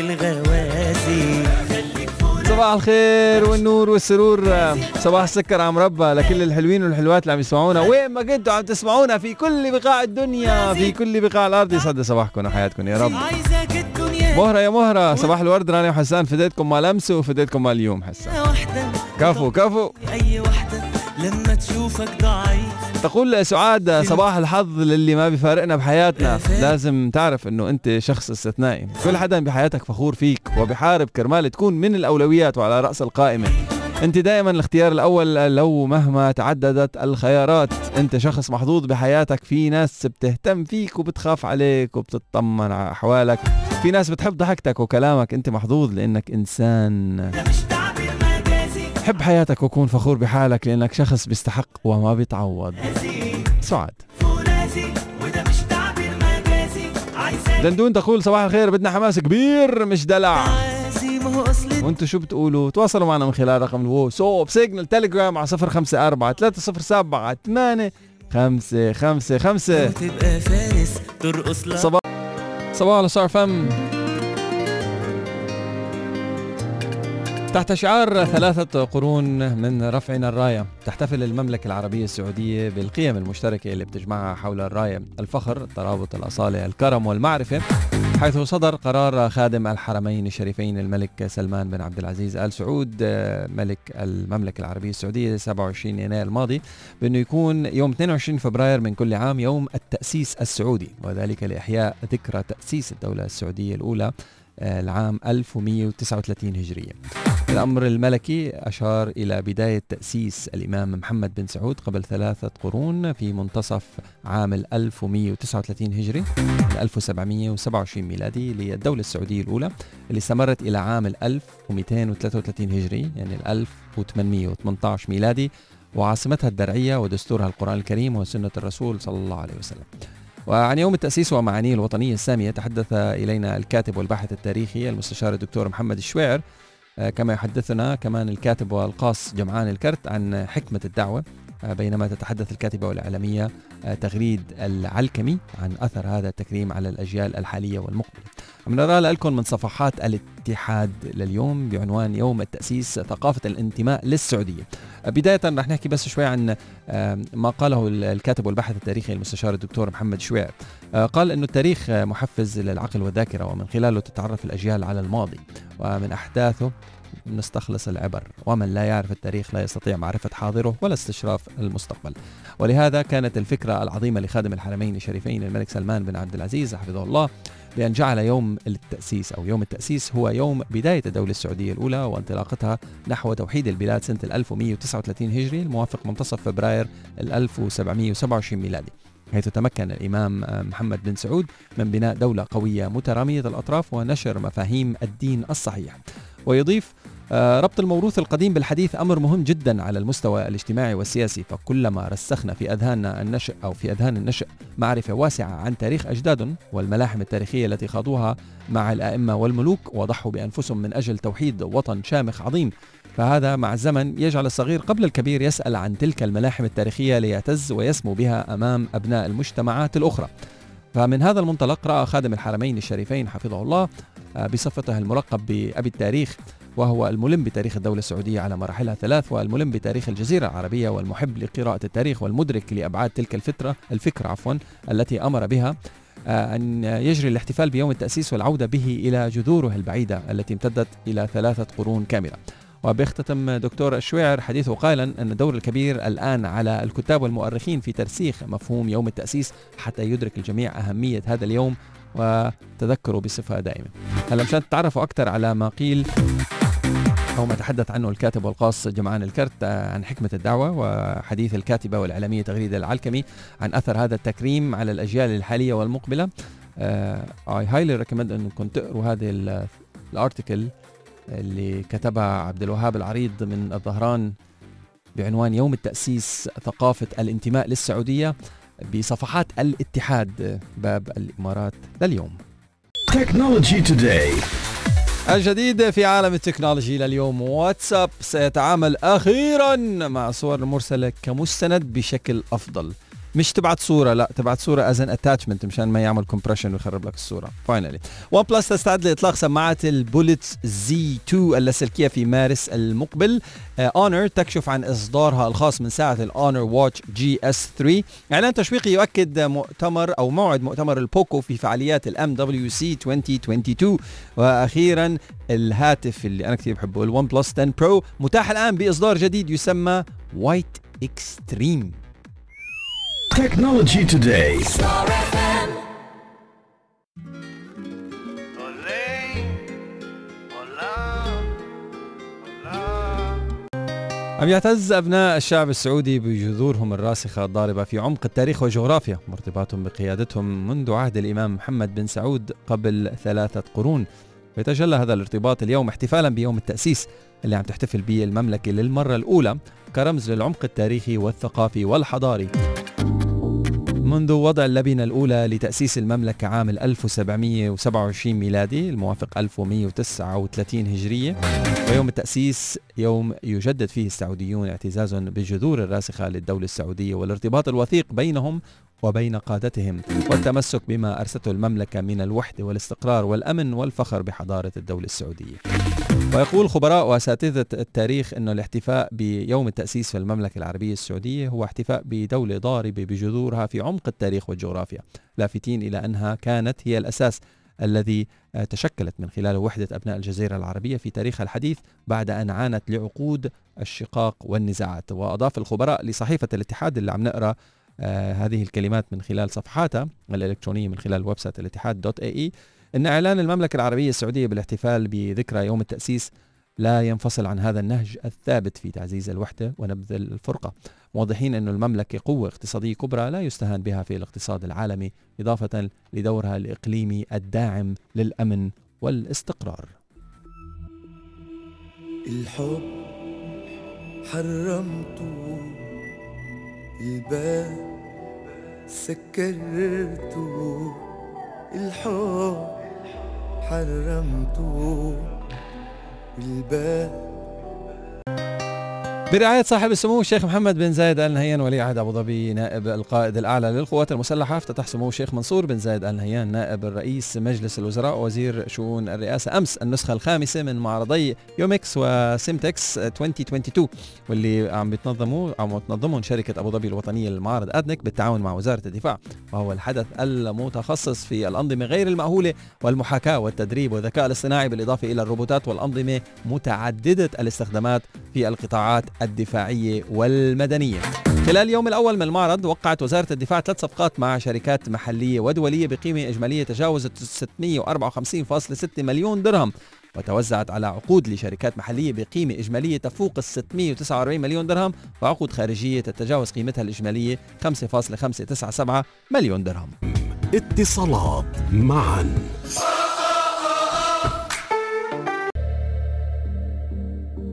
الغوازي. صباح الخير والنور والسرور. صباح السكر عم ربا لكل الحلوين والحلوات اللي عم يسمعونا. وين ما كنتوا عم تسمعونا في كل بقاع الدنيا في كل بقاع الأرض. يسعد صباحكم وحياتكم يا رب. مهرة يا مهرة. صباح الورد راني وحسان. فديتكم مال أمس وفديتكم مال اليوم حسان. كفو كفو. أي واحدة. لما تشوفك ضعيف. تقول سعاد صباح الحظ للي ما بيفارقنا بحياتنا. لازم تعرف إنه أنت شخص استثنائي. كل حدا بحياتك فخور فيك وبحارب كرمال تكون من الأولويات وعلى رأس القائمة. أنت دائما الاختيار الأول لو مهما تعددت الخيارات. أنت شخص محظوظ بحياتك. في ناس بتهتم فيك وبتخاف عليك وبتطمن على أحوالك. في ناس بتحب ضحكتك وكلامك. أنت محظوظ لأنك إنسان. حب حياتك وكون فخور بحالك لأنك شخص بيستحق وما بيتعوض. عايزك دندون تقول صباح الخير بدنا حماس كبير مش دلع. وانتوا شو بتقولوا؟ تواصلوا معنا من خلال رقم الواتساب سيجنال تليجرام على 054 307 8 5 5 5 تبقى فارس ترقص لك صباح صباح الصار فم. تحت شعار ثلاثة قرون من رفعنا الراية تحتفل المملكة العربية السعودية بالقيم المشتركة اللي بتجمعها حول الراية الفخر الترابط الأصالة الكرم والمعرفة حيث صدر قرار خادم الحرمين الشريفين الملك سلمان بن عبد العزيز آل سعود ملك المملكة العربية السعودية 27 يناير الماضي بأنه يكون يوم 22 فبراير من كل عام يوم التأسيس السعودي وذلك لإحياء ذكرى تأسيس الدولة السعودية الأولى آه، العام 1139 هجرية. الأمر الملكي أشار إلى بداية تأسيس الإمام محمد بن سعود قبل ثلاثة قرون في منتصف عام 1139 هجري 1727 ميلادي للدولة السعودية الأولى اللي استمرت إلى عام 1233 هجري يعني 1818 ميلادي وعاصمتها الدرعية ودستورها القرآن الكريم وسنة الرسول صلى الله عليه وسلم. وعن يوم التأسيس ومعانيه الوطنية السامية تحدث إلينا الكاتب والباحث التاريخي المستشار الدكتور محمد الشويعر كما يحدثنا كمان الكاتب والقاص جمعان الكرت عن حكمة الدعوة. آه، بينما تتحدث الكاتبة والإعلامية آه، تغريد العلكمي عن أثر هذا التكريم على الأجيال الحالية والمقبلة. نرى لكم من صفحات الاتحاد لليوم بعنوان يوم التأسيس ثقافة الانتماء للسعودية. بداية رح نحكي بس شوي عن آه، ما قاله الكاتب والباحث التاريخي المستشار الدكتور محمد شويع. آه، قال أنه التاريخ آه، محفز للعقل والذاكرة ومن خلاله تتعرف الأجيال على الماضي. ومن أحداثه نستخلص العبر. ومن لا يعرف التاريخ لا يستطيع معرفة حاضره ولا استشراف المستقبل. ولهذا كانت الفكرة العظيمة لخادم الحرمين الشريفين الملك سلمان بن عبد العزيز حفظه الله بأن جعل يوم التأسيس أو يوم التأسيس هو يوم بداية الدولة السعودية الأولى وانطلاقتها نحو توحيد البلاد سنة 1139 هجري الموافق منتصف فبراير 1727 ميلادي. حيث تمكن الإمام محمد بن سعود من بناء دولة قوية مترامية الأطراف ونشر مفاهيم الدين الصحيح. ويضيف آه، ربط الموروث القديم بالحديث أمر مهم جدا على المستوى الاجتماعي والسياسي فكلما رسخنا في أذهاننا النشء أو في أذهان النشء معرفة واسعة عن تاريخ أجدادهم والملاحم التاريخية التي خاضوها مع الأئمة والملوك وضحوا بأنفسهم من أجل توحيد وطن شامخ عظيم. فهذا مع الزمن يجعل الصغير قبل الكبير يسأل عن تلك الملاحم التاريخية ليعتز ويسمو بها أمام أبناء المجتمعات الأخرى. فمن هذا المنطلق رأى خادم الحرمين الشريفين حفظه الله بصفته الملقب بأبي التاريخ وهو الملم بتاريخ الدولة السعودية على مراحلها الثلاث والملم بتاريخ الجزيرة العربية والمحب لقراءة التاريخ والمدرك لأبعاد تلك الفترة الفكرة عفوا التي أمر بها آه، أن يجري الاحتفال بيوم التأسيس والعودة به إلى جذوره البعيدة التي امتدت إلى ثلاثة قرون كاملة. وبيختتم دكتور الشويعر حديثه قائلا أن الدور الكبير الآن على الكتاب والمؤرخين في ترسيخ مفهوم يوم التأسيس حتى يدرك الجميع أهمية هذا اليوم وتذكروا بصفة دائمة. هلا مشان تتعرفوا أكثر على ما قيل أو ما تحدث عنه الكاتب والقاص جمعان الكرت عن حكمة الدعوة وحديث الكاتبة والإعلامية تغريدة العلكمي عن أثر هذا التكريم على الأجيال الحالية والمقبلة. I highly recommend انكم تقروا هذه ال article اللي كتبها عبد الوهاب العريض من الظهران بعنوان يوم التأسيس ثقافة الانتماء للسعودية. بصفحات الاتحاد باب الإمارات لليوم Technology Today. الجديد في عالم ال technology لليوم واتساب سيتعامل أخيرا مع الصور المرسلة كمستند بشكل أفضل مش تبعت صورة لا تبعت صورة as an attachment مشان ما يعمل compression ويخرب لك الصورة. finally OnePlus تستعد لإطلاق سماعات ال Bullets Z 2 اللاسلكية في مارس المقبل. Honor تكشف عن إصدارها الخاص من ساعة ال Honor Watch GS 3 إعلان تشويقي يؤكد مؤتمر أو موعد مؤتمر ال POCO في فعاليات ال MWC 2022 وأخيرا الهاتف اللي أنا كثير بحبه ال OnePlus 10 Pro متاح الآن بإصدار جديد يسمى White Extreme Technology Today. عم يعتز أبناء الشعب السعودي بجذورهم الراسخة الضاربة في عمق التاريخ والجغرافيا وارتباطهم بقيادتهم منذ عهد الإمام محمد بن سعود قبل ثلاثة قرون ويتجلى هذا الارتباط اليوم احتفالا بيوم التأسيس اللي عم تحتفل به المملكة للمرة الأولى كرمز للعمق التاريخي والثقافي والحضاري منذ وضع اللبنة الأولى لتأسيس المملكة عام 1727 ميلادي الموافق 1139 هجرية ويوم التأسيس يوم يجدد فيه السعوديون اعتزازهم بالجذور الراسخة للدولة السعودية والارتباط الوثيق بينهم وبين قادتهم والتمسك بما أرسته المملكة من الوحدة والاستقرار والأمن والفخر بحضارة الدولة السعودية. ويقول خبراء وأساتذة التاريخ إنه الاحتفاء بيوم التأسيس في المملكة العربية السعودية هو احتفاء بدولة ضاربة بجذورها في عمق التاريخ والجغرافيا، لافتين إلى أنها كانت هي الأساس الذي آه، تشكلت من خلاله وحدة أبناء الجزيرة العربية في تاريخها الحديث بعد أن عانت لعقود الشقاق والنزاعات، وأضاف الخبراء لصحيفة الاتحاد اللي عم نقرأ آه هذه الكلمات من خلال صفحاتها الإلكترونية من خلال website الاتحاد dot ae إن إعلان المملكة العربية السعودية بالاحتفال بذكرى يوم التأسيس لا ينفصل عن هذا النهج الثابت في تعزيز الوحدة ونبذ الفرقة. موضحين أن المملكة قوة اقتصادية كبرى لا يستهان بها في الاقتصاد العالمي إضافة لدورها الإقليمي الداعم للأمن والاستقرار. الحب حرمته الباب سكرته. الحب حرمته الباب برعاية صاحب السمو الشيخ محمد بن زايد آل نهيان ولي عهد أبو ظبي نائب القائد الأعلى للقوات المسلحة. افتتح سمو الشيخ منصور بن زايد آل نهيان نائب الرئيس مجلس الوزراء ووزير شؤون الرئاسة. أمس النسخة الخامسة من معرضي UMEX و SimTEX 2022 واللي عم بتنظموا عم تنظمهم شركة أبو ظبي الوطنية للمعارض أدنك بالتعاون مع وزارة الدفاع. وهو الحدث المتخصص في الأنظمة غير المأهولة والمحاكاة والتدريب والذكاء الاصطناعي بالإضافة إلى الروبوتات والأنظمة متعددة الاستخدامات في القطاعات الدفاعية والمدنية. خلال اليوم الأول من المعرض وقعت وزارة الدفاع ثلاث صفقات مع شركات محلية ودولية بقيمة إجمالية تجاوزت 654.6 مليون درهم وتوزعت على عقود لشركات محلية بقيمة إجمالية تفوق ال 649 مليون درهم وعقود خارجية تتجاوز قيمتها الإجمالية 5.597 مليون درهم. اتصالات معا.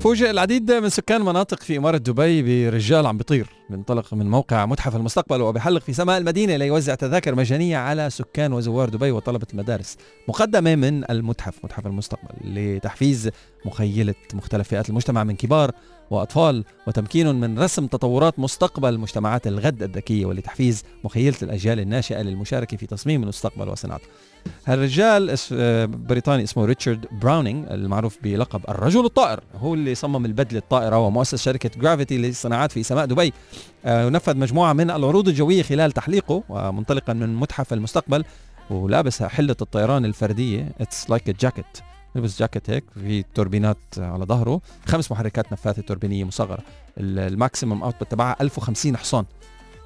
فوجئ العديد من سكان مناطق في إمارة دبي برجال عم بيطير. بينطلق من موقع متحف المستقبل وبحلق في سماء المدينة ليوزع تذاكر مجانية على سكان وزوار دبي وطلبة المدارس. مقدمة من المتحف متحف المستقبل لتحفيز مخيلة مختلف فئات المجتمع من كبار وأطفال وتمكينهم من رسم تطورات مستقبل مجتمعات الغد الذكية ولتحفيز مخيلة الأجيال الناشئة للمشاركة في تصميم المستقبل وصناعته. هالرجال بريطاني اسمه ريتشارد براونينج المعروف بلقب الرجل الطائر هو اللي صمم البدلة الطائرة ومؤسس شركة جرافيتي للصناعات في سماء دبي. ونفذ مجموعة من العروض الجوية خلال تحليقه ومنطلقا من متحف المستقبل ولابس حلة الطيران الفردية. it's like jacket لبس جاكيت هيك في توربينات على ظهره. خمس محركات نفاثة توربينية مصغرة. ال- ال maximum output تبعها 1050 حصان.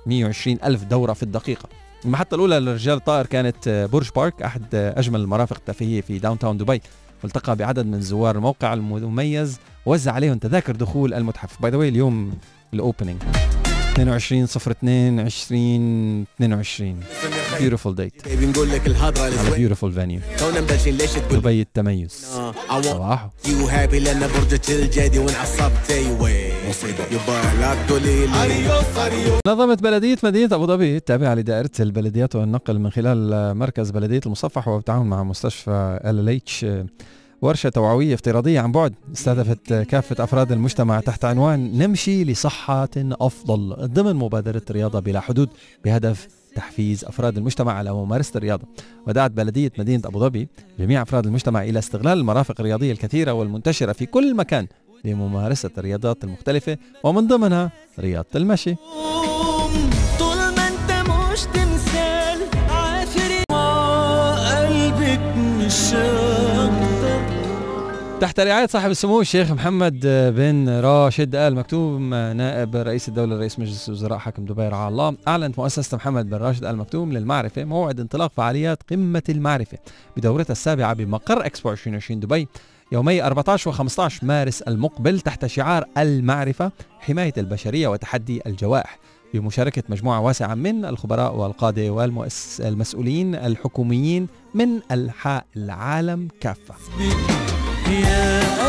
120 ألف دورة في الدقيقة. المحطة الأولى للرجال الطائر كانت آه، برج بارك أحد آه، أجمل المرافق الترفيهية في Downtown دبي والتقى بعدد من زوار الموقع المميز ووزع عليهم تذاكر دخول المتحف. by the اليوم ال opening 22 0 2 20 22 beautiful date. بنقول لك الهضره على beautiful venue. تونا مبلشين ليش تقول دبي التميز. صباحو. you happy لأن برجك الجدي وانعصبت أيوه يبا لا تقولي لي نظمت بلدية مدينة أبو ظبي التابعة لدائرة البلديات والنقل من خلال مركز بلدية المصفح وبالتعاون مع مستشفى ال إتش. ورشة توعوية افتراضية عن بعد. استهدفت كافة أفراد المجتمع تحت عنوان نمشي لصحة أفضل ضمن مبادرة رياضة بلا حدود بهدف تحفيز أفراد المجتمع على ممارسة الرياضة. ودعت بلدية مدينة أبو ظبي جميع أفراد المجتمع إلى استغلال المرافق الرياضية الكثيرة والمنتشرة في كل مكان لممارسة الرياضات المختلفة ومن ضمنها رياضة المشي. طول ما أنت مش تمثال عافري قلبك مش تحت رعاية صاحب السمو الشيخ محمد بن راشد آل مكتوم نائب رئيس الدولة رئيس مجلس وزراء حاكم دبي رعاه الله. أعلنت مؤسسة محمد بن راشد آل مكتوم للمعرفة موعد انطلاق فعاليات قمة المعرفة بدورتها السابعة بمقر اكسبو 2020 دبي يومي 14 و15 مارس المقبل تحت شعار المعرفة حماية البشرية وتحدي الجوائح. بمشاركة مجموعة واسعة من الخبراء والقادة والمسؤولين الحكوميين من أنحاء العالم كافة. يا